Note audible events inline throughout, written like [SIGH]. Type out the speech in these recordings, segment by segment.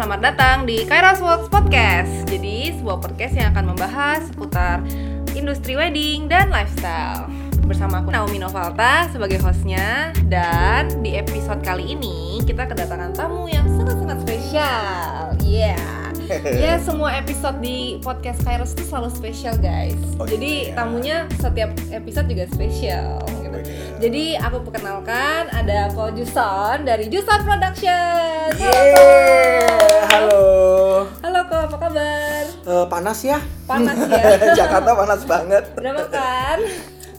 selamat datang di Kairos Works Podcast. Jadi, sebuah podcast yang akan membahas seputar industri wedding dan lifestyle. Bersama aku Naomi Novalta sebagai hostnya dan di episode kali ini kita kedatangan tamu yang sangat-sangat spesial. Yeah. [LAUGHS] ya semua episode di podcast Kairos itu selalu spesial guys. Oh, Jadi ya. tamunya setiap episode juga spesial. gitu. Oh, iya. Jadi aku perkenalkan ada Ko Juson dari Juson Production. Yeay, halo. Halo Ko, apa kabar? Eh, panas ya? Panas ya. [LAUGHS] Jakarta panas banget. Udah makan?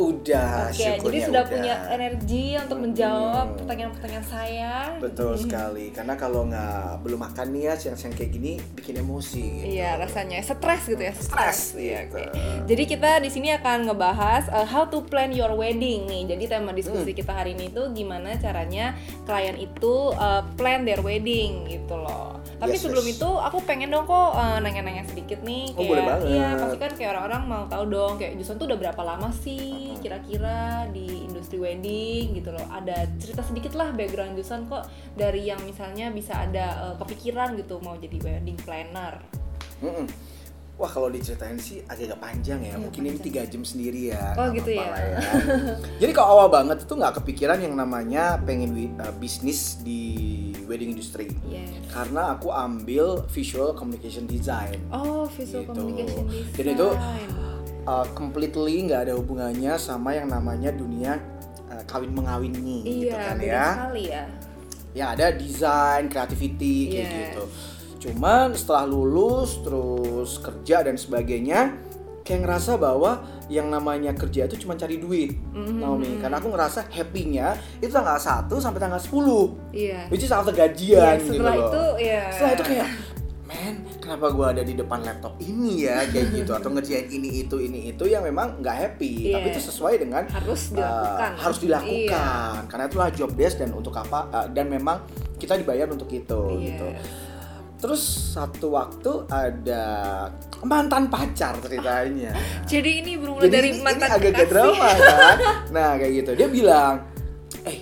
Udah, Oke, syukurnya jadi sudah udah. punya energi untuk menjawab Hmm. pertanyaan-pertanyaan saya. Betul sekali, karena kalau nggak belum makan nih ya siang-siang kayak gini bikin emosi. Gitu. Iya, rasanya stres gitu ya. Stres, Iya, gitu. oke. Jadi kita di sini akan ngebahas uh, how to plan your wedding nih. Jadi tema diskusi Hmm. kita hari ini tuh gimana caranya klien itu uh, plan their wedding gitu loh. Tapi Yes, sebelum yes. itu aku pengen dong kok uh, nanya-nanya sedikit nih Oh, boleh banget. Iya, pasti kan kayak orang-orang mau tahu dong kayak Juson tuh udah berapa lama sih kira-kira di industri wedding gitu loh. Ada cerita sedikit lah background Juson kok dari yang misalnya bisa ada uh, kepikiran gitu mau jadi wedding planner. Mm-mm. Wah kalau diceritain sih agak panjang ya, Iya, mungkin ini tiga jam sendiri ya. Oh, gitu ya. lah Jadi kalau awal banget itu nggak kepikiran yang namanya pengen uh, bisnis di wedding industry. Yes. Karena aku ambil visual communication design. Oh, visual Gitu. communication design. Dan itu uh, completely nggak ada hubungannya sama yang namanya dunia uh, kawin mengawin nih gitu iya, kan beda ya. sekali ya. Ya ada desain, creativity kayak Yes. gitu. Cuman setelah lulus terus kerja dan sebagainya kayak ngerasa bahwa yang namanya kerja itu cuma cari duit, Mhm. Naomi. Karena aku ngerasa happy-nya itu tanggal 1 sampai tanggal 10. Iya. Which is after gajian gitu setelah loh. itu ya. Setelah itu kayak men kenapa gua ada di depan laptop ini ya kayak [LAUGHS] gitu atau ngerjain ini itu ini itu yang memang nggak happy Iya. tapi itu sesuai dengan harus uh, dilakukan. harus Iya. dilakukan karena itulah job desk dan untuk apa uh, dan memang kita dibayar untuk itu Iya. gitu terus satu waktu ada mantan pacar ceritanya [LAUGHS] Jadi ini bermula jadi dari ini, ini mantan agak-agak kekasih. drama [LAUGHS] kan nah kayak gitu dia bilang eh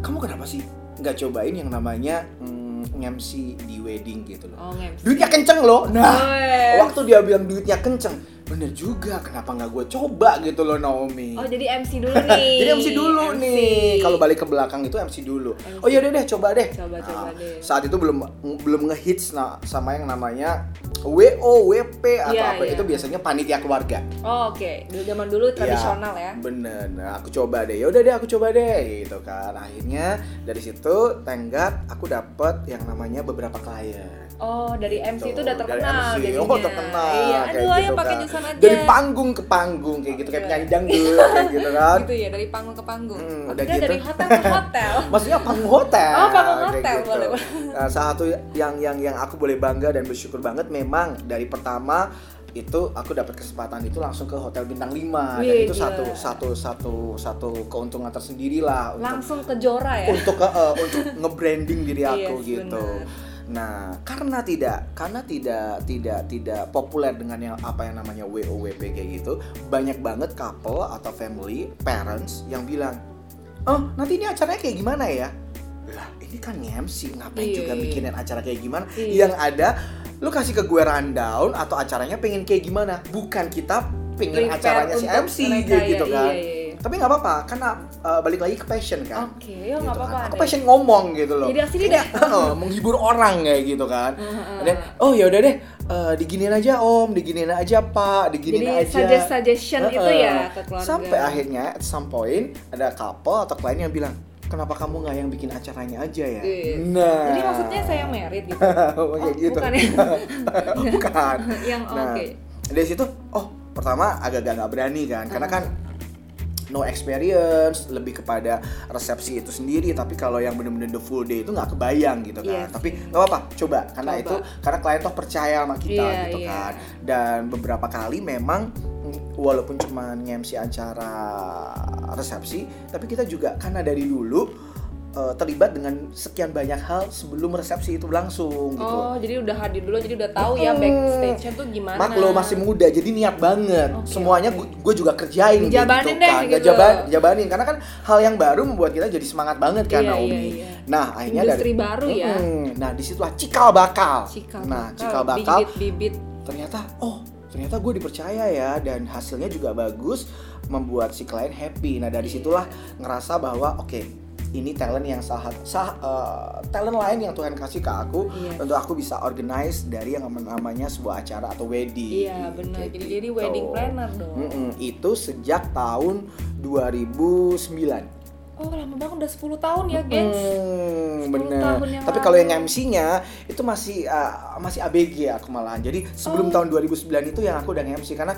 kamu kenapa sih nggak cobain yang namanya mm, MC di wedding gitu loh. Oh, duitnya kenceng loh. Nah Wes. waktu dia bilang duitnya kenceng bener juga kenapa nggak gue coba gitu loh Naomi Oh, jadi MC dulu [LAUGHS] nih. jadi MC dulu MC. nih kalau balik ke belakang itu MC dulu MC. oh yaudah deh coba deh Coba, coba Nah, deh. saat itu belum belum ngehits nah, sama yang namanya WO WP atau Iya, apa iya. itu biasanya panitia keluarga Oh, oke. Dulu zaman dulu tradisional ya. Bener, nah aku coba deh. Yaudah deh aku coba deh gitu kan. Akhirnya dari situ tenggat aku dapet yang namanya beberapa klien. Oh, dari MC itu udah Dari terkenal MC, jadinya. Oh terkenal. Iya, aduh ayo gitu pakai kan. Aja. Dari panggung ke panggung kayak gitu kayak Iya. penyanyi dangdut kayak [LAUGHS] gitu kan. Gitu ya, dari panggung ke panggung. Hmm, udah kira gitu. dari hotel ke hotel. [LAUGHS] Maksudnya panggung hotel. Oh, panggung kayak hotel, gitu. boleh, Nah, salah satu yang yang yang aku boleh bangga dan bersyukur banget memang dari pertama itu aku dapat kesempatan itu langsung ke hotel bintang 5 dan Wih, itu gila. satu satu satu satu keuntungan tersendiri lah untuk Langsung ke Jora ya. untuk ke- eh, untuk [LAUGHS] nge-branding diri aku Yes, gitu. benar. Nah, karena tidak karena tidak tidak tidak populer dengan yang apa yang namanya WOWP kayak gitu, banyak banget couple atau family, parents yang bilang, "Oh, nanti ini acaranya kayak gimana ya?" Lah, ini kan MC, ngapain Iya, juga iya. bikinin acara kayak gimana? Iya. Yang ada lu kasih ke gue rundown atau acaranya pengen kayak gimana? Bukan kita pengen Prepare acaranya si MC ya, gitu kan. Iya, iya. Tapi nggak apa-apa, karena uh, balik lagi ke passion kan. Oke, yo Gitu nggak apa-apa. kan. Aku passion ngomong gitu loh. Jadi asli deh. heeh, [LAUGHS] menghibur orang kayak gitu kan. Dan oh ya udah deh, eh, diginiin aja Om, diginiin aja Pak, diginiin Jadi aja. suggest suggestion gitu Heeh. ya ke keluarga. Sampai akhirnya at some point ada couple atau klien yang bilang, "Kenapa kamu nggak yang bikin acaranya aja ya?" Iya. Nah. Jadi maksudnya saya merit gitu. [LAUGHS] kayak Oh, gitu. bukan ya? [LAUGHS] Bukan. Yang Nah, oke. dari situ, oh pertama agak-agak nggak berani kan, karena kan no experience, lebih kepada resepsi itu sendiri. Tapi kalau yang bener-bener the full day itu nggak kebayang gitu kan. Iya Tapi nggak apa-apa, coba karena Coba. itu karena klien toh percaya sama kita Iya, gitu iya. kan. Dan beberapa kali memang mm, walaupun cuma nge-MC acara resepsi, tapi kita juga karena dari dulu eh, terlibat dengan sekian banyak hal sebelum resepsi itu berlangsung gitu. Oh, jadi udah hadir dulu, jadi udah tahu ya Hmm. backstage-nya tuh gimana. Mak lo masih muda, jadi niat banget. Oke, Semuanya oke. gue juga kerjain Dijabanin gitu deh, kan. gitu. Jaban- jabanin karena kan hal yang baru membuat kita jadi semangat banget kan Iya, Naomi. iya, iya. Nah, akhirnya Industri dari baru ya. Mm-mm. Nah, di situlah cikal bakal. Cikal nah, bakal, cikal bakal bibit-bibit. ternyata oh ternyata gue dipercaya ya dan hasilnya juga bagus membuat si klien happy nah dari Iya. situlah ngerasa bahwa oke ini talent yang sah, sah eh, talent lain yang Tuhan kasih ke aku Iya. untuk aku bisa organize dari yang namanya sebuah acara atau wedding Iya, benar. Kayak Jadi jadi gitu. wedding planner dong. Mm-mm, itu sejak tahun 2009 Oh, lama banget udah 10 tahun ya, gengs. Hmm, 10 bener. tahun yang Tapi kalau yang. MC-nya itu masih uh, masih ABG aku malahan. Jadi sebelum Oh. tahun 2009 itu yang aku udah MC karena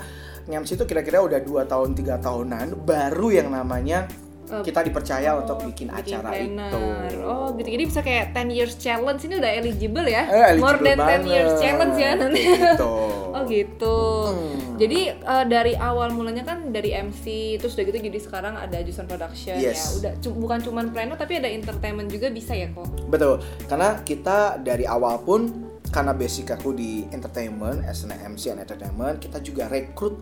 MC itu kira-kira udah 2 tahun 3 tahunan baru yang namanya Eh, kita dipercaya Oh, untuk bikin acara planner. itu. Oh, gitu. Jadi bisa kayak 10 years challenge ini udah eligible ya? Eh, eligible More than 10 years banget. challenge ya nanti. Gitu. [LAUGHS] oh, gitu. Hmm. Jadi eh, dari awal mulanya kan dari MC terus udah gitu jadi sekarang ada Jusan Production ya. Yes. Udah cu- bukan cuman planner tapi ada entertainment juga bisa ya kok. Betul, karena kita dari awal pun karena basic aku di entertainment, as an MC and entertainment, kita juga rekrut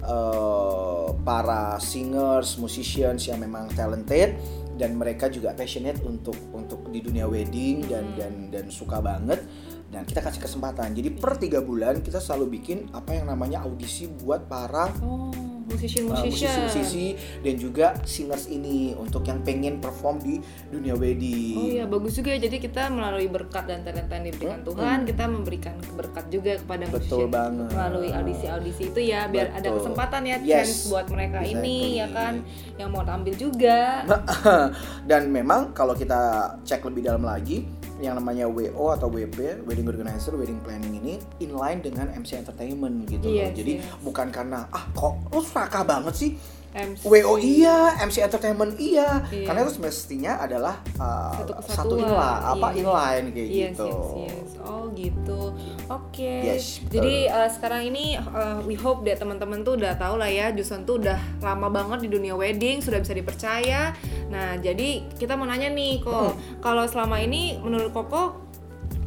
eh, para singers, musicians yang memang talented dan mereka juga passionate untuk untuk di dunia wedding dan dan dan suka banget. Dan kita kasih kesempatan. Jadi per tiga bulan kita selalu bikin apa yang namanya audisi buat para Oh, uh, musician-musician. musisi-musisi dan juga singers ini untuk yang pengen perform di dunia wedding. Oh iya bagus juga ya. Jadi kita melalui berkat dan talenta yang diberikan Tuhan kita memberikan berkat juga kepada Betul musician banget. melalui audisi-audisi itu ya biar ada Betul. kesempatan ya Yes. chance buat mereka ini ya Exactly. kan yang mau tampil juga. [LAUGHS] Dan memang kalau kita cek lebih dalam lagi yang namanya WO atau WP wedding organizer wedding planning ini inline dengan MC entertainment gitu loh. Yes, Jadi yes. bukan karena ah kok lu serakah banget sih MC. WO iya, MC entertainment iya, Iya. karena itu semestinya adalah uh, Satu satu inline, apa iya. inline kayak Yes, gitu. yes, yes. Oh gitu. Oke. Yes, betul. Jadi uh, sekarang ini uh, we hope deh teman-teman tuh udah tahu lah ya Juson tuh udah lama banget di dunia wedding, sudah bisa dipercaya. Nah, jadi kita mau nanya nih kok, Hmm. kalau selama ini menurut Koko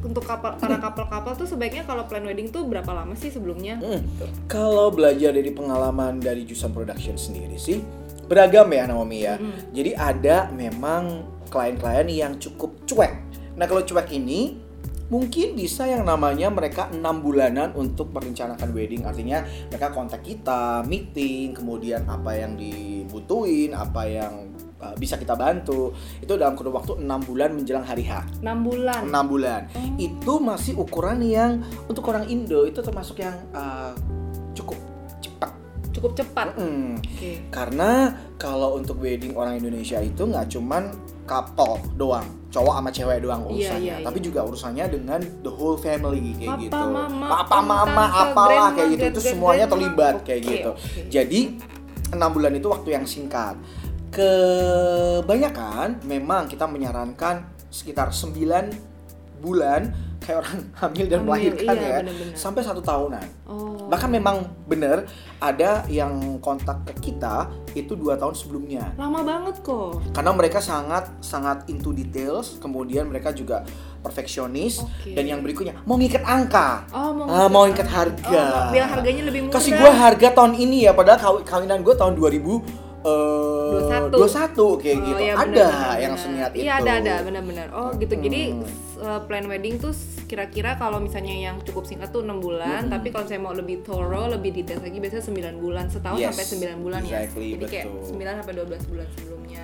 untuk kapal, para couple-couple tuh sebaiknya kalau plan wedding tuh berapa lama sih sebelumnya? Hmm. Kalau belajar dari pengalaman dari Jusan Production sendiri sih beragam ya Naomi ya. Jadi ada memang klien-klien yang cukup cuek. Nah kalau cuek ini mungkin bisa yang namanya mereka enam bulanan untuk merencanakan wedding artinya mereka kontak kita meeting kemudian apa yang dibutuhin apa yang uh, bisa kita bantu itu dalam kurun waktu enam bulan menjelang hari H 6 bulan. enam bulan itu masih ukuran yang untuk orang Indo itu termasuk yang uh, cukup cepat Cukup cepat. Mm. Oke. karena kalau untuk wedding orang Indonesia itu nggak cuman couple doang cowok sama cewek doang Iya, urusannya iya, tapi iya. juga urusannya dengan the whole family kayak Papa, gitu mama, papa mama apalah grandma, kayak gitu itu semuanya grandma. terlibat kayak gitu oke. jadi enam bulan itu waktu yang singkat kebanyakan memang kita menyarankan sekitar 9 bulan kayak orang [LAUGHS] hamil dan Hamil, melahirkan iya, ya bener-bener. sampai satu tahunan Oh. bahkan memang bener ada yang kontak ke kita itu dua tahun sebelumnya lama banget kok. karena mereka sangat sangat into details kemudian mereka juga perfeksionis Oke. dan yang berikutnya mau ngikat angka Oh, mau Ah, ngikat mau ngikat harga Oh, biar harganya lebih murah. kasih gua harga tahun ini ya padahal kaw- kawinan gue tahun 2000 eh 21. 21 kayak Oh, gitu iya, ada bener, bener, yang bener. seniat itu Iya ada ada benar-benar. Oh gitu. Jadi Hmm. uh, plan wedding tuh kira-kira kalau misalnya yang cukup singkat tuh enam bulan, Hmm. tapi kalau saya mau lebih thorough, lebih detail lagi biasanya 9 bulan, setahun Yes, sampai 9 bulan exactly, ya. Jadi kayak betul. 9 sampai 12 bulan sebelumnya.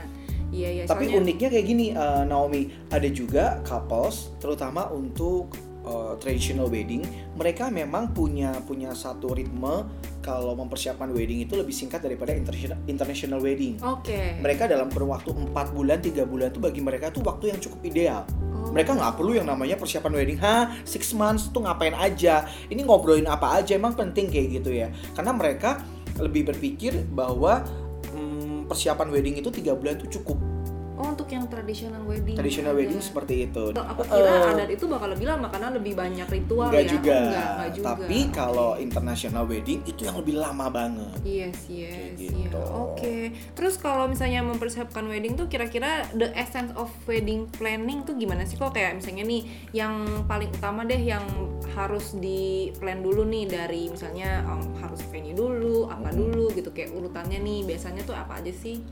Iya iya. Tapi soalnya- uniknya kayak gini uh, Naomi, ada juga couples terutama untuk uh, traditional wedding, mereka memang punya punya satu ritme kalau mempersiapkan wedding itu lebih singkat daripada international international wedding. Oke. Mereka dalam kurun waktu 4 bulan, 3 bulan itu bagi mereka tuh waktu yang cukup ideal. Oh. Mereka nggak perlu yang namanya persiapan wedding, ha, six months tuh ngapain aja? Ini ngobrolin apa aja? Emang penting kayak gitu ya? Karena mereka lebih berpikir bahwa hmm, persiapan wedding itu tiga bulan tuh cukup. Oh untuk yang traditional wedding. Traditional wedding seperti itu. Aku kira Eh, adat itu bakal lebih lama karena lebih banyak ritual Enggak ya. juga. Oh, enggak, enggak juga. Tapi kalau international wedding itu yang lebih lama banget. Yes, yes, iya. gitu. Oke. Terus kalau misalnya mempersiapkan wedding tuh kira-kira the essence of wedding planning tuh gimana sih kok kayak misalnya nih yang paling utama deh yang harus di plan dulu nih dari misalnya um, harus venue dulu, apa dulu gitu kayak urutannya nih biasanya tuh apa aja sih?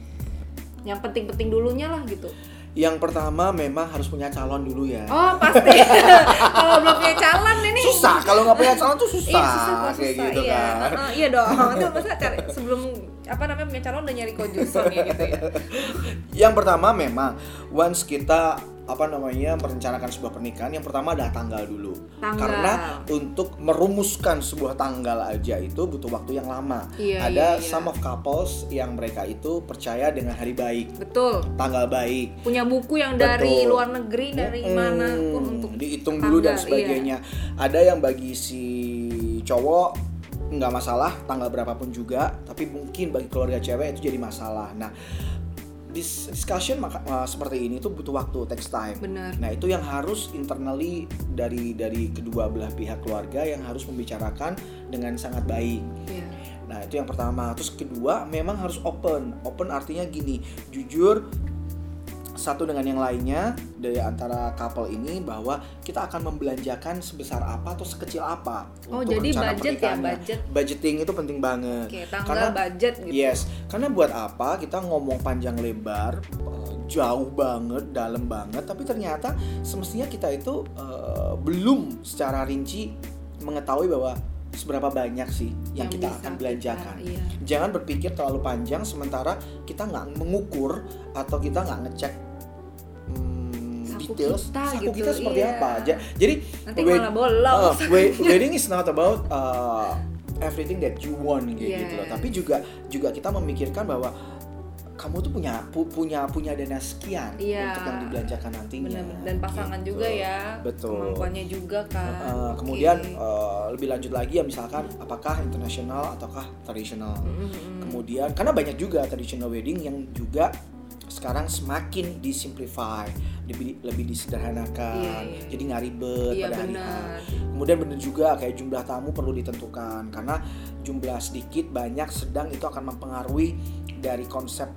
Yang penting-penting dulunya lah gitu. Yang pertama memang harus punya calon dulu ya. Oh pasti. [LAUGHS] kalau belum punya calon ini. Susah kalau nggak punya calon tuh susah, Iya susah kok kayak susah. gitu iya. kan. Heeh, iya dong. Itu masa cari sebelum apa namanya punya calon udah nyari kojuson ya gitu ya. Yang pertama memang once kita apa namanya merencanakan sebuah pernikahan yang pertama adalah tanggal dulu Tanggal. karena untuk merumuskan sebuah tanggal aja itu butuh waktu yang lama Iya, ada iya, iya. some of couples yang mereka itu percaya dengan hari baik Betul. tanggal baik Punya buku yang dari Betul. luar negeri dari Mm-mm. mana pun untuk dihitung dulu dan tanggal, sebagainya ada yang bagi si cowok nggak masalah tanggal berapapun juga tapi mungkin bagi keluarga cewek itu jadi masalah nah dis- discussion maka, uh, seperti ini tuh butuh waktu takes time Bener. nah itu yang harus internally dari dari kedua belah pihak keluarga yang harus membicarakan dengan sangat baik Iya. Nah itu yang pertama. Terus kedua memang harus open. Open artinya gini, jujur satu dengan yang lainnya dari antara couple ini bahwa kita akan membelanjakan sebesar apa atau sekecil apa. Oh, untuk jadi rencana budget ya, budget. Budgeting itu penting banget. Oke, tanggal Karena- budget gitu. Yes, karena buat apa kita ngomong panjang lebar, eh, jauh banget, dalam banget, tapi ternyata semestinya kita itu eh, belum secara rinci mengetahui bahwa seberapa banyak sih yang, kita bisa akan belanjakan. kita- iya. Jangan berpikir terlalu panjang sementara kita nggak mengukur atau kita nggak ngecek Saku details kita saku gitu, kita seperti iya. apa. Ja- Jadi Nanti wed- malah bolong. uh, [LAUGHS] we- wedding is not about uh, everything that you want kayak gitu loh. Tapi juga juga kita memikirkan bahwa kamu tuh punya pu- punya punya dana sekian Iya. untuk yang dibelanjakan nantinya. Bener-bener. Dan pasangan Gitu. juga ya. Betul. Kemampuannya juga kan. Uh, Oke. kemudian uh, lebih lanjut lagi ya misalkan apakah internasional ataukah tradisional. Mm-mm. Kemudian karena banyak juga traditional wedding yang juga sekarang semakin disimplify, lebih lebih disederhanakan, Iya, iya. jadi nggak ribet Iya pada hari H. benar. Kemudian bener juga kayak jumlah tamu perlu ditentukan karena jumlah sedikit banyak sedang itu akan mempengaruhi dari konsep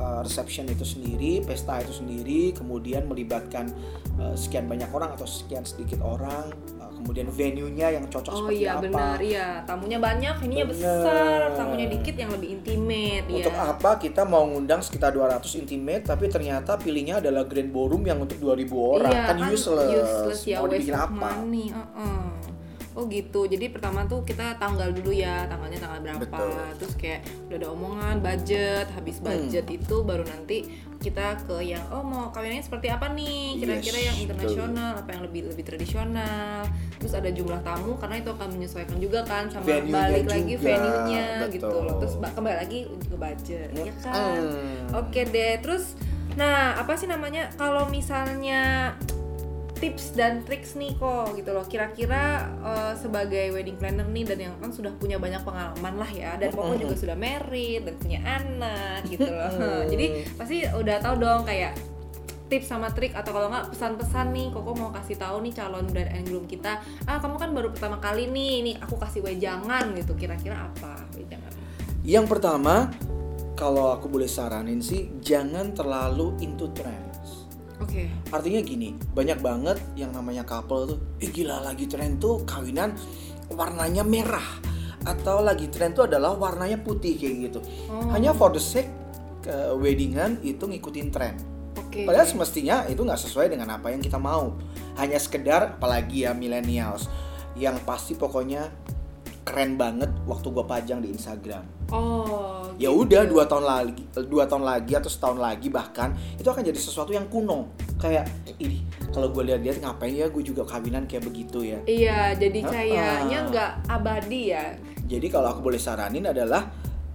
uh, reception itu sendiri, pesta itu sendiri, kemudian melibatkan uh, sekian banyak orang atau sekian sedikit orang, kemudian venue-nya yang cocok Oh seperti iya apa. benar, iya. Tamunya banyak, ininya besar, tamunya dikit yang lebih intimate Untuk ya. apa kita mau ngundang sekitar 200 intimate tapi ternyata pilihnya adalah grand ballroom yang untuk 2000 orang Iya, kan, useless. useless ya, mau dibikin apa? money. uh-uh. Oh gitu. Jadi pertama tuh kita tanggal dulu ya, tanggalnya tanggal berapa. Betul. Terus kayak udah ada omongan budget, habis budget itu baru nanti kita ke yang oh mau kawinannya seperti apa nih? Kira-kira Yes, yang internasional, apa yang lebih lebih tradisional. Terus ada jumlah tamu karena itu akan menyesuaikan juga kan sama Venue-nya balik lagi venue-nya gitu loh. Terus ba- kembali lagi ke budget, ya kan? Hmm. Oke deh, terus nah apa sih namanya kalau misalnya tips dan triks nih kok gitu loh. Kira-kira eh, sebagai wedding planner nih dan yang kan sudah punya banyak pengalaman lah ya dan Koko juga sudah married dan punya anak gitu loh. [LAUGHS] Jadi pasti udah tahu dong kayak tips sama trik atau kalau nggak pesan-pesan nih Koko mau kasih tahu nih calon bride and groom kita ah kamu kan baru pertama kali nih nih aku kasih wejangan gitu. Kira-kira apa wejangan? Yang pertama, kalau aku boleh saranin sih jangan terlalu into trends. Oke Artinya gini, banyak banget yang namanya couple tuh, eh gila lagi tren tuh kawinan warnanya merah atau lagi tren tuh adalah warnanya putih kayak gitu. Oh. Hanya for the sake uh, weddingan itu ngikutin tren. oke Padahal semestinya itu nggak sesuai dengan apa yang kita mau. Hanya sekedar apalagi ya millennials yang pasti pokoknya keren banget waktu gua pajang di Instagram. oh Ya gitu. udah dua tahun lagi, dua tahun lagi atau setahun lagi bahkan itu akan jadi sesuatu yang kuno. Kayak ini kalau gue lihat-lihat ngapain ya gue juga kawinan kayak begitu ya. Iya, jadi Ah, kayaknya nggak abadi ya. Jadi kalau aku boleh saranin adalah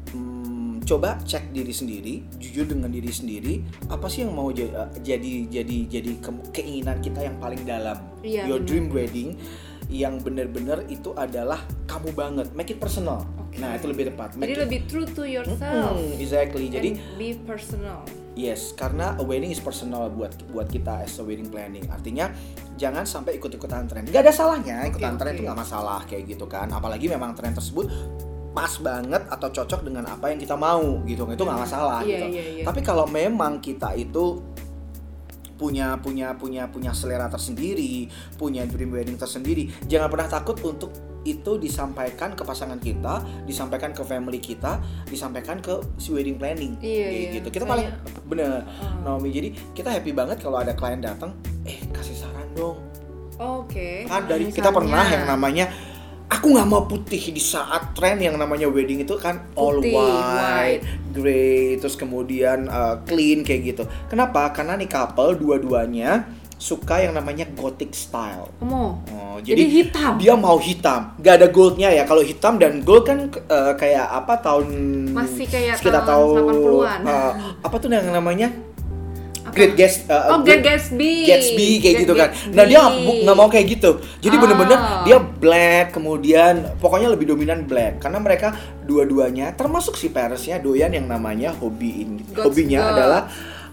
hmm, coba cek diri sendiri, jujur dengan diri sendiri, apa sih yang mau ja- jadi jadi jadi ke- keinginan kita yang paling dalam. Iya, Your dream wedding yang bener-bener itu adalah kamu banget, make it personal. Oke. Nah itu lebih tepat. Jadi Make it- lebih true to yourself. Hmm, exactly. Jadi and be personal. Yes, karena a wedding is personal buat buat kita as a wedding planning. Artinya jangan sampai ikut-ikutan tren. Gak ada salahnya ikutan Oke, tren itu nggak masalah kayak gitu kan. Apalagi memang tren tersebut pas banget atau cocok dengan apa yang kita mau gitu. Itu nggak masalah Iya, gitu. iya, iya. Tapi kalau memang kita itu punya punya punya punya selera tersendiri, punya dream wedding tersendiri, jangan pernah takut untuk itu disampaikan ke pasangan kita, disampaikan ke family kita, disampaikan ke si wedding planning, Iya, iya. gitu. Kita paling bener, Oh. Naomi. Jadi kita happy banget kalau ada klien datang, eh kasih saran dong. Oke. Kan dari Misalnya. kita pernah yang namanya aku nggak mau putih di saat tren yang namanya wedding itu kan all Putih, white, grey, terus kemudian uh, clean kayak gitu. Kenapa? Karena nih couple dua-duanya suka yang namanya gothic style. Kamu. Oh, Jadi, jadi, hitam. dia mau hitam, gak ada goldnya ya. Kalau hitam dan gold kan uh, kayak apa tahun Masih kayak sekitar tahun tahun 80-an. uh, apa tuh yang namanya? Great Gas uh, Oh, Great Gatsby. Gatsby kayak Great gitu kan. Gatsby. Nah dia nggak mau kayak gitu. Jadi Oh. bener-bener dia black kemudian pokoknya lebih dominan black karena mereka dua-duanya termasuk si Parisnya doyan yang namanya hobi ini. Gods Hobinya God. adalah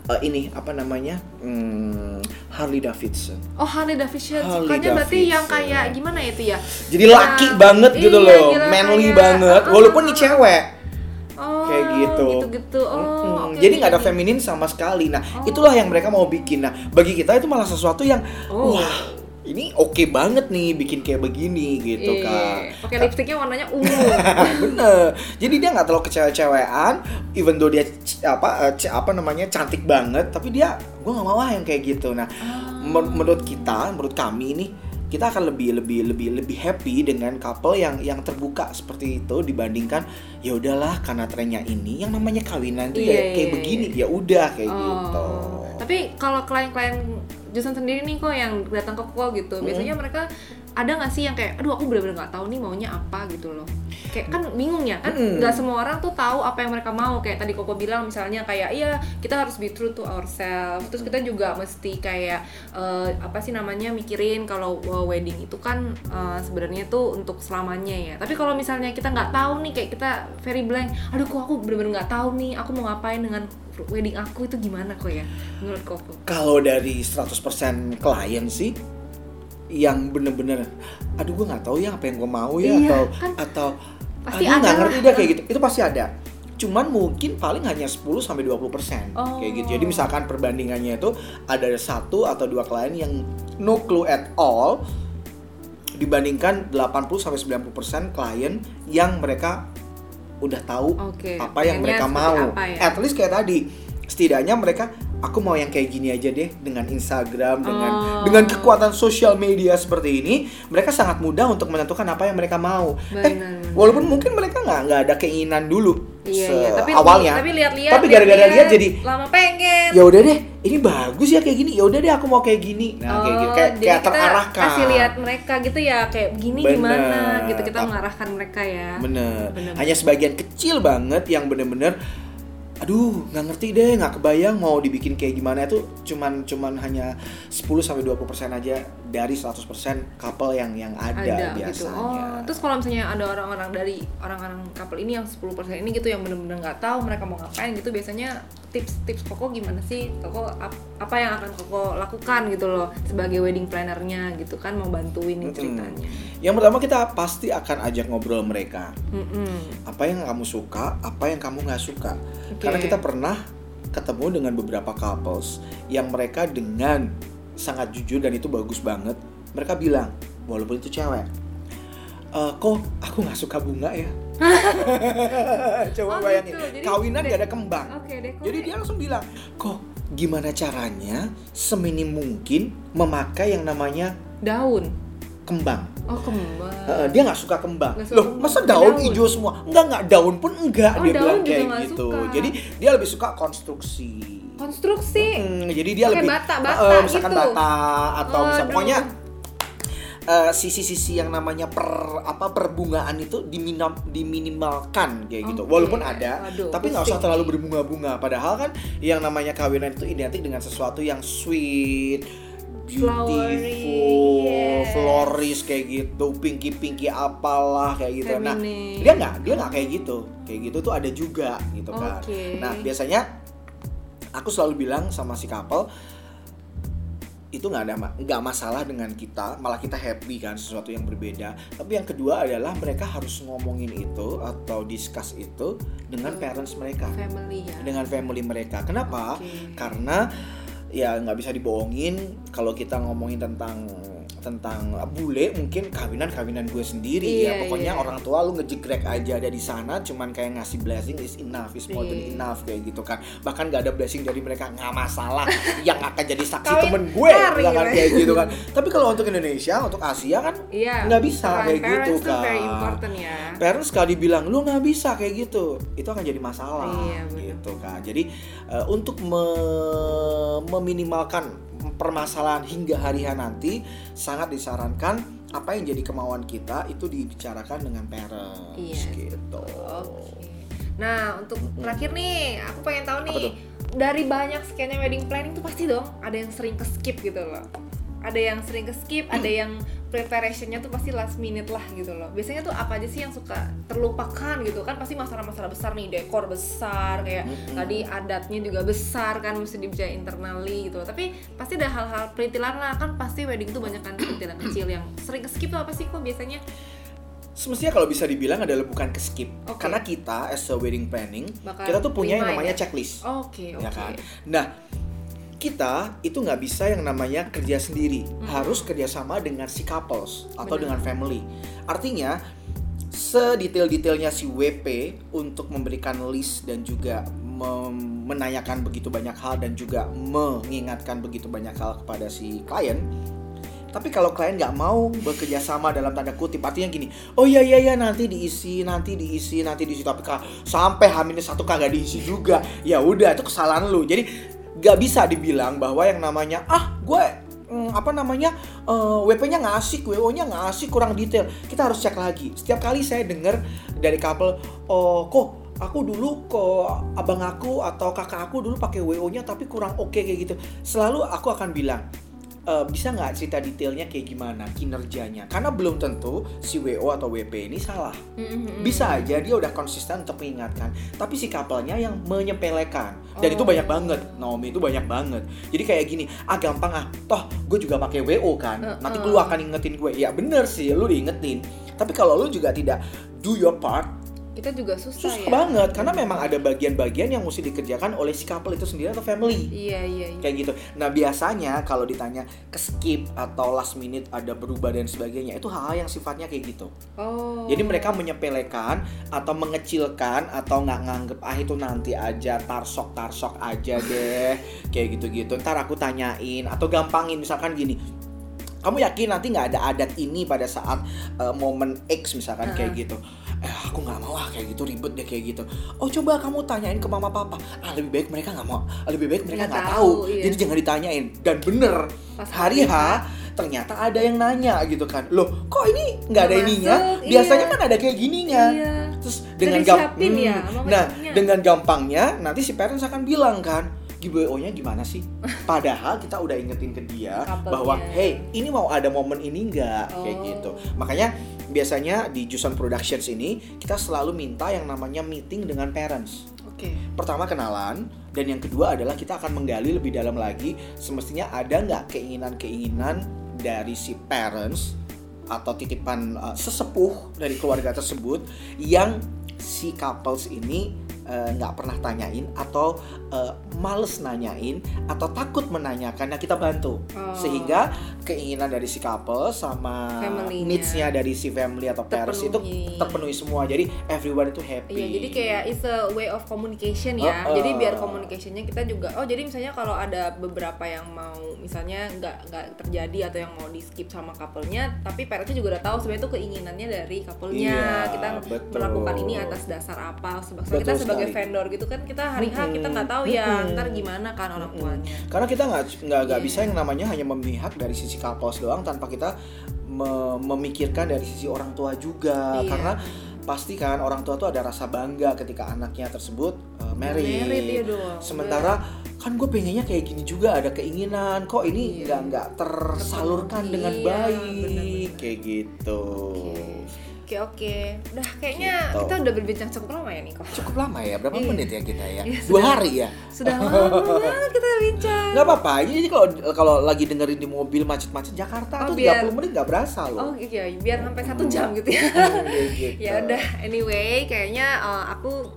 uh, ini apa namanya Hmm, Harley Davidson. Oh Harley Davidson, Harley sukanya berarti yang kayak gimana itu ya? Jadi laki banget gitu iya, loh, gila, manly kayak- banget. ah, Walaupun ah, nih ah. cewek. Oh, kayak gitu. Gitu-gitu. Oh, Mm-mm. oke, Jadi nggak ada oke. feminin sama sekali. Nah, Oh. itulah yang mereka mau bikin. Nah, bagi kita itu malah sesuatu yang Oh. wah, ini oke banget nih bikin kayak begini gitu Iya. kan. Pakai lipstiknya warnanya ungu. [LAUGHS] Bener. Jadi dia nggak terlalu kecewa-cewean, even though dia apa eh, apa namanya cantik banget, tapi dia gue nggak mau ah yang kayak gitu. Nah, Ah. men- menurut kita, menurut kami nih, kita akan lebih lebih lebih lebih happy dengan couple yang yang terbuka seperti itu dibandingkan ya udahlah karena trennya ini yang namanya kawinan tuh Iya, ya kayak iya, begini ya udah kayak Oh. gitu. Tapi kalau klien-klien Jusan sendiri nih kok yang datang ke koko gitu, Hmm. biasanya mereka ada nggak sih yang kayak, aduh aku bener-bener nggak tahu nih maunya apa gitu loh. Kayak kan bingung ya, kan Mm. nggak semua orang tuh tahu apa yang mereka mau. Kayak tadi koko bilang misalnya kayak, iya kita harus be true to ourselves. Terus kita juga mesti kayak eh, apa sih namanya mikirin kalau uh, wedding itu kan eh, sebenarnya tuh untuk selamanya ya. Tapi kalau misalnya kita nggak tahu nih, kayak kita very blank, aduh kok aku bener-bener nggak tahu nih, aku mau ngapain dengan wedding aku itu gimana kok ya menurut koko? Kalau dari 100% klien sih yang bener-bener aduh gue nggak tahu ya apa yang gue mau ya Iya, atau kan atau pasti aduh nggak ngerti lah." deh kayak gitu itu pasti ada cuman mungkin paling hanya 10 sampai 20 persen Oh. kayak gitu jadi misalkan perbandingannya itu ada satu atau dua klien yang no clue at all dibandingkan 80 sampai 90 persen klien yang mereka udah tahu Oke. apa yang pengennya mereka mau. apa ya? At least kayak tadi, setidaknya mereka aku mau yang kayak gini aja deh dengan Instagram dengan Oh. dengan kekuatan sosial media seperti ini, mereka sangat mudah untuk menentukan apa yang mereka mau. Eh, walaupun mungkin mereka nggak nggak ada keinginan dulu Iya, iya. Tapi awalnya. Tapi lihat-lihat. Tapi gara-gara lihat jadi lama pengen. ya udah deh, ini bagus ya kayak gini. Ya udah deh aku mau kayak gini. Nah, kayak gitu Oh, kayak, jadi kayak kita terarahkan. kasih lihat mereka gitu ya kayak begini Bener. gimana gitu kita mengarahkan mereka ya. Bener. Bener. Hanya sebagian kecil banget yang bener-bener aduh nggak ngerti deh nggak kebayang mau dibikin kayak gimana. Itu cuman cuman hanya 10 sampai 20% aja dari 100% couple yang yang ada, Ada biasanya. gitu. Oh, terus kalau misalnya ada orang-orang dari orang-orang couple ini yang 10% ini gitu yang bener-bener nggak tahu mereka mau ngapain gitu biasanya tips-tips Koko gimana sih? Koko ap- apa yang akan Koko lakukan gitu loh sebagai wedding plannernya gitu kan mau bantuin nih ceritanya. Yang pertama kita pasti akan ajak ngobrol mereka. Mm-mm. Apa yang kamu suka, apa yang kamu nggak suka. Oke. Karena kita pernah ketemu dengan beberapa couples yang mereka dengan sangat jujur dan itu bagus banget. Mereka bilang, walaupun itu cewek, "Eh, kok aku nggak suka bunga ya? [LAUGHS] Coba Oh, bayangin, gitu. Jadi kawinan gak ada kembang. Kok Jadi dia langsung bilang, kok gimana caranya seminim mungkin memakai yang namanya daun. kembang? Oh kembang. Dia nggak suka kembang. Nggak suka Loh, kembang, masa daun, daun. hijau semua? Enggak, enggak, daun pun enggak Oh, dia daun bilang kayak gitu. suka. Jadi dia lebih suka konstruksi. Konstruksi. Hmm, jadi dia lebih bata-bata Heeh, misalkan gitu. bata atau misal Aduh. pokoknya eh, sisi-sisi yang namanya per apa perbungaan itu diminim, diminimalkan kayak gitu. Oke. Walaupun ada, Aduh, tapi nggak usah terlalu berbunga-bunga. Padahal kan yang namanya kawinan itu identik dengan sesuatu yang sweet, beautiful, yes. floris kayak gitu, pinky-pinky apalah kayak gitu. Nah, Feminine. dia nggak dia nggak kayak gitu. Kayak gitu tuh ada juga gitu kan. Oke. Nah, biasanya aku selalu bilang sama si couple itu nggak ada nggak masalah dengan kita malah kita happy kan sesuatu yang berbeda. Tapi yang kedua adalah mereka harus ngomongin itu atau discuss itu dengan Hmm. parents mereka. Family ya. Dengan family mereka. Kenapa? Oke. karena ya nggak bisa dibohongin kalau kita ngomongin tentang tentang bule mungkin kawinan kawinan gue sendiri Iya, ya pokoknya iya. orang tua lu ngejegrek aja ada di sana cuman kayak ngasih blessing is enough is more than Iya. enough kayak gitu kan bahkan nggak ada blessing dari mereka nggak masalah [LAUGHS] yang akan jadi saksi Kawin temen gue kan gitu. kayak gitu kan tapi kalau untuk Indonesia untuk Asia kan iya nggak bisa kayak gitu, important ya parents sekali bilang lu nggak bisa kayak gitu itu akan jadi masalah Iya. Gitu kan jadi eh, untuk me- meminimalkan permasalahan hingga hari H nanti sangat disarankan apa yang jadi kemauan kita itu dibicarakan dengan parents Iya. gitu Oke. Nah, untuk terakhir nih, aku pengen tahu nih dari banyak sekiannya wedding planning tuh pasti dong ada yang sering ke skip gitu loh. Ada yang sering ke skip, ada yang preparationnya tuh pasti last minute lah gitu loh. Biasanya tuh apa aja sih yang suka terlupakan gitu kan? Pasti masalah-masalah besar nih, dekor besar kayak Mm-mm. tadi adatnya juga besar kan mesti dibicarain internally gitu. Tapi pasti ada hal-hal perintilan lah kan pasti wedding tuh banyak kan perintilan kecil yang sering ke skip tuh apa sih kok biasanya? semestinya kalau bisa dibilang adalah bukan ke skip Oke. karena kita as a wedding planning Bakal kita tuh punya yang remind namanya ya? checklist Oke, oke. ya kan nah kita itu nggak bisa yang namanya kerja sendiri. Harus kerjasama dengan si couples atau Benar. dengan family. Artinya sedetail-detailnya si WP untuk memberikan list dan juga menanyakan begitu banyak hal dan juga mengingatkan begitu banyak hal kepada si klien. Tapi kalau klien nggak mau bekerja sama dalam tanda kutip artinya gini oh iya iya iya nanti diisi nanti diisi nanti diisi. Tapi sampai hamilnya satu kagak diisi juga ya udah itu kesalahan lu. Jadi nggak bisa dibilang bahwa yang namanya ah gue mm, apa namanya eh, WP-nya nggak asik, WO-nya nggak asik, kurang detail. Kita harus cek lagi. Setiap kali saya dengar dari couple, oh kok aku dulu kok abang aku atau kakak aku dulu pakai WO-nya tapi kurang oke kayak gitu. Selalu aku akan bilang, "Eh, bisa nggak cerita detailnya kayak gimana kinerjanya? Karena belum tentu si WO atau WP ini salah. Mm-mm. Bisa aja dia udah konsisten untuk mengingatkan, tapi si couple-nya yang menyepelekan. Dan itu Oh. banyak banget. Naomi itu banyak banget. Jadi kayak gini, ah gampang ah. Toh gue juga pakai WO kan. Nanti Uh-uh. lu akan ingetin gue. Ya bener sih, lu diingetin. Tapi kalau lu juga tidak do your part, kita juga susah, susah ya banget karena memang ada bagian-bagian yang mesti dikerjakan oleh si couple itu sendiri atau family iya iya, iya. kayak gitu. Nah biasanya kalau ditanya ke skip atau last minute ada berubah dan sebagainya itu hal-hal yang sifatnya kayak gitu. oh Jadi mereka menyepelekan atau mengecilkan atau nggak nganggep ah itu nanti aja tarsok tarsok aja deh [LAUGHS] kayak gitu-gitu. Ntar aku tanyain atau gampangin misalkan gini. Kamu yakin nanti nggak ada adat ini pada saat eh, momen X misalkan kayak gitu? Eh aku nggak mau ah kayak gitu ribet deh kayak gitu. Oh coba kamu tanyain ke mama papa. Ah lebih baik mereka nggak mau, lebih baik mereka Nggak tahu, tahu. iya. Jadi jangan ditanyain. Dan bener Pas hari H H, ternyata ada yang nanya gitu kan. Loh kok ini nggak ada ininya? masuk, Biasanya iya. kan ada kayak gininya. iya Terus dengan gampang ya sama Nah, dengan gampangnya nanti si parents akan bilang kan, giveaway-nya gimana sih? [LAUGHS] Padahal kita udah ingetin ke dia Couple-nya. bahwa hey, ini mau ada momen ini enggak kayak Oh. gitu. Makanya biasanya di Jusan Productions ini kita selalu minta yang namanya meeting dengan parents. oke Pertama kenalan dan yang kedua adalah kita akan menggali lebih dalam lagi semestinya ada nggak keinginan-keinginan dari si parents atau titipan uh, sesepuh dari keluarga tersebut yang si couples ini uh, nggak pernah tanyain atau uh, males nanyain atau takut menanyakan nah kita bantu Oh. sehingga keinginan dari si couple sama Family-nya. needs-nya dari si family atau parents itu Terpenuhi. semua jadi everyone itu happy Iya, jadi kayak it's a way of communication ya. Oh, oh. Jadi biar communicationnya kita juga, oh jadi misalnya kalau ada beberapa yang mau misalnya nggak nggak terjadi atau yang mau di skip sama couple-nya, tapi parentsnya juga udah tahu sebenarnya itu keinginannya dari couple-nya. Iya, kita betul. melakukan ini atas dasar apa? Sebab kita sebagai sekali. vendor gitu kan kita hari H kita nggak tahu ya, ntar gimana kan orang tuanya. karena kita nggak nggak nggak Iya. bisa yang namanya hanya memihak dari sisi couples doang tanpa kita me- memikirkan dari sisi orang tua juga Iya. karena pasti kan orang tua tuh ada rasa bangga ketika anaknya tersebut uh, married. Married, iya dong. Sementara kan gue pengennya kayak gini juga ada keinginan kok ini Iya. nggak nggak tersalurkan dengan iya, baik benar-benar. kayak gitu. Oke. Oke oke, udah kayaknya Gitu. kita udah berbincang cukup lama ya Niko. Cukup lama ya, berapa Iya. menit ya kita ya? Iya, Dua sudah. hari ya? Sudah [LAUGHS] lama banget kita bincang. Nggak apa-apa, jadi kalau kalau lagi dengerin di mobil macet-macet Jakarta Oh, tuh biar- 30 menit nggak berasa Oh loh. iya, biar sampai satu jam gitu ya. Gitu. [LAUGHS] [LAUGHS] ya udah, anyway, kayaknya uh, aku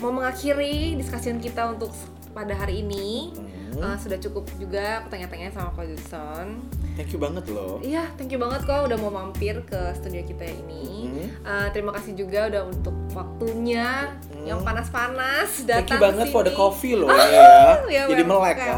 mau mengakhiri diskusian kita untuk pada hari ini. Hmm, Uh, sudah cukup juga aku tanya-tanya sama Ko Judson. Thank you banget loh. Iya, thank you banget kok udah mau mampir ke studio kita ini. Hmm. Uh, terima kasih juga udah untuk waktunya Hmm. yang panas-panas Thank datang you banget for the coffee loh [LAUGHS] ya. Ya, Jadi melek kan.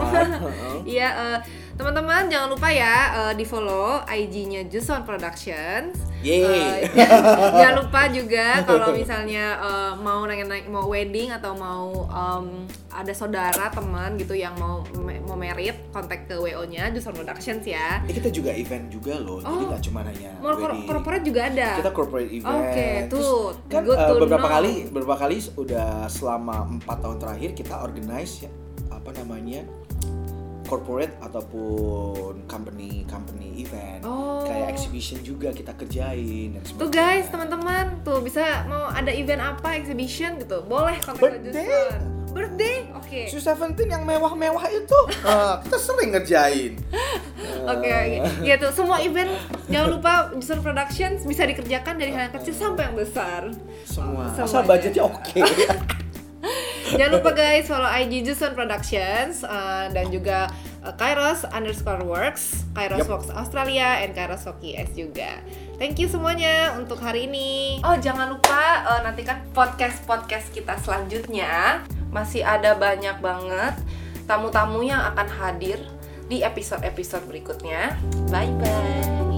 [LAUGHS] Iya, eh, teman-teman jangan lupa ya eh, di follow IG-nya Juson Productions. Yeay. Eh, [LAUGHS] jangan lupa juga kalau misalnya eh, mau nanya mau wedding atau mau em, ada saudara teman gitu yang mau mau merit kontak ke WO-nya Juson Productions ya. Eh, kita juga event juga loh, jadi Oh. nggak cuma hanya Mau wedding. corporate juga ada. kita corporate event. Oke, Terus tuh, kan to beberapa know. kali beberapa kali udah selama empat tahun terakhir kita organize ya, apa namanya corporate ataupun company company event Oh. kayak exhibition juga kita kerjain dan Tuh guys, teman-teman, tuh bisa mau ada event apa, exhibition gitu, boleh kontak Birthday. Birthday, oke. Su Seventeen yang mewah-mewah itu [LAUGHS] eh, kita sering ngerjain. Oke, oke. gitu. Semua event jangan lupa Juson Productions bisa dikerjakan dari hal yang kecil sampai yang besar. Semua. Semuanya. Asal budgetnya oke. [LAUGHS] Jangan lupa guys follow IG Juson Productions uh, dan juga uh, Kairos underscore works, Kairos Yup. Works Australia, and Kairos Hoki S juga. Thank you semuanya untuk hari ini. Oh jangan lupa uh, nantikan podcast podcast kita selanjutnya. Masih ada banyak banget tamu-tamu yang akan hadir di episode-episode berikutnya. Bye bye.